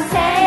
say